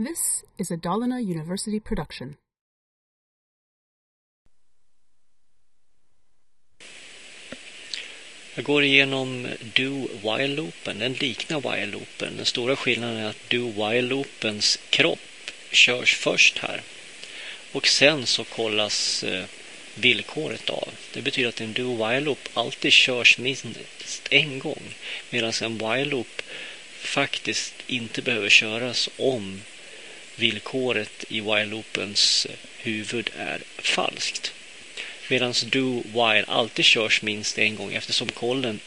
This is a Dalarna University production. Jag går igenom do-while-loopen. Den liknar while-loopen. Den stora skillnaden är att do-while-loopens kropp körs först här. Och sen så kollas eh, villkoret av. Det betyder att en do-while-loop alltid körs minst en gång. Medan en while-loop faktiskt inte behöver köras om villkoret i while-loopens eh, huvud är falskt. Medan do while alltid körs minst en gång eftersom kollen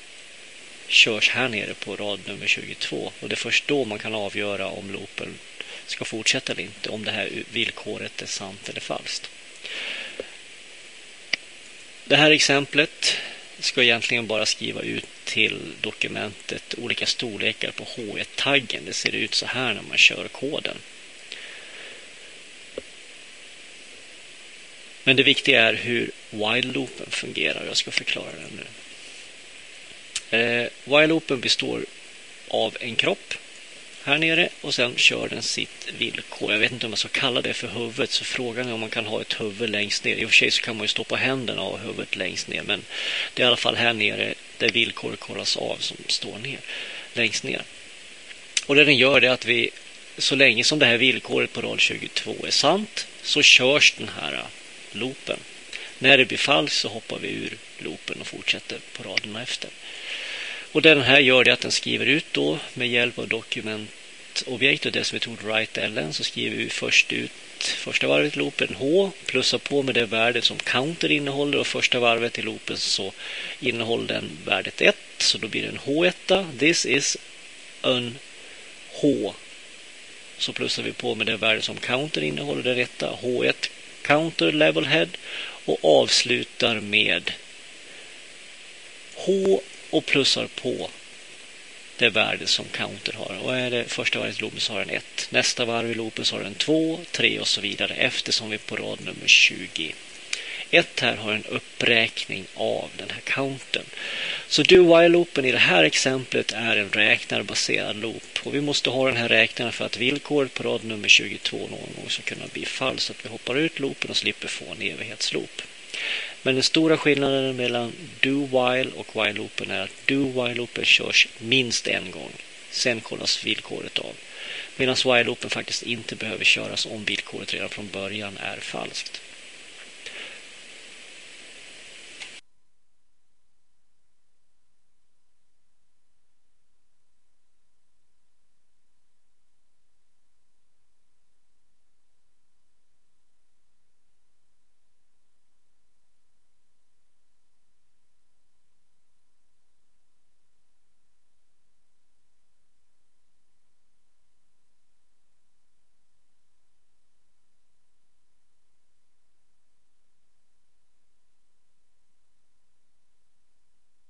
körs här nere på rad nummer 22. Och det är först då man kan avgöra om loopen ska fortsätta eller inte. Om det här villkoret är sant eller falskt. Det här exemplet ska egentligen bara skriva ut till dokumentet olika storlekar på H1-taggen. Det ser ut så här när man kör koden. Men det viktiga är hur while-loopen fungerar. Jag ska förklara den nu. Eh, while-loopen består av en kropp här nere och sen kör den sitt villkor. Jag vet inte om man ska kalla det för huvudet så frågan är om man kan ha ett huvud längst ner. I och för sig så kan man ju stå på händerna och ha huvudet längst ner men det är i alla fall här nere där villkoret kollas av som står ner längst ner. Och det den gör är att vi så länge som det här villkoret på rad 22 är sant så körs den här loopen. När det blir falskt så hoppar vi ur loopen och fortsätter på raderna efter. Och den här gör det att den skriver ut då med hjälp av dokumentobjekt och dess metod write-ln så skriver vi först ut första varvet i loopen H plussar på med det värde som counter innehåller och första varvet i loopen så innehåller den värdet 1 så då blir det en H1. This is an H. Så plussar vi på med det värde som counter innehåller, det rätta H1 counter level head och avslutar med H och plussar på det värde som counter har. Och är det första varvet i loopen så har den 1. Nästa varv i loopen så har den 2, 3 och så vidare eftersom vi är på rad nummer 20. 1 här har en uppräkning av den här countern. Så do-while-loopen i det här exemplet är en räknarbaserad loop. Och vi måste ha den här räknaren för att villkoret på rad nummer 22 någon gång ska kunna bli falskt. Så att vi hoppar ut loopen och slipper få en evighetsloop. Men den stora skillnaden mellan do-while och while-loopen är att do-while-loopen körs minst en gång. Sen kollas villkoret av. Medan while-loopen faktiskt inte behöver köras om villkoret redan från början är falskt.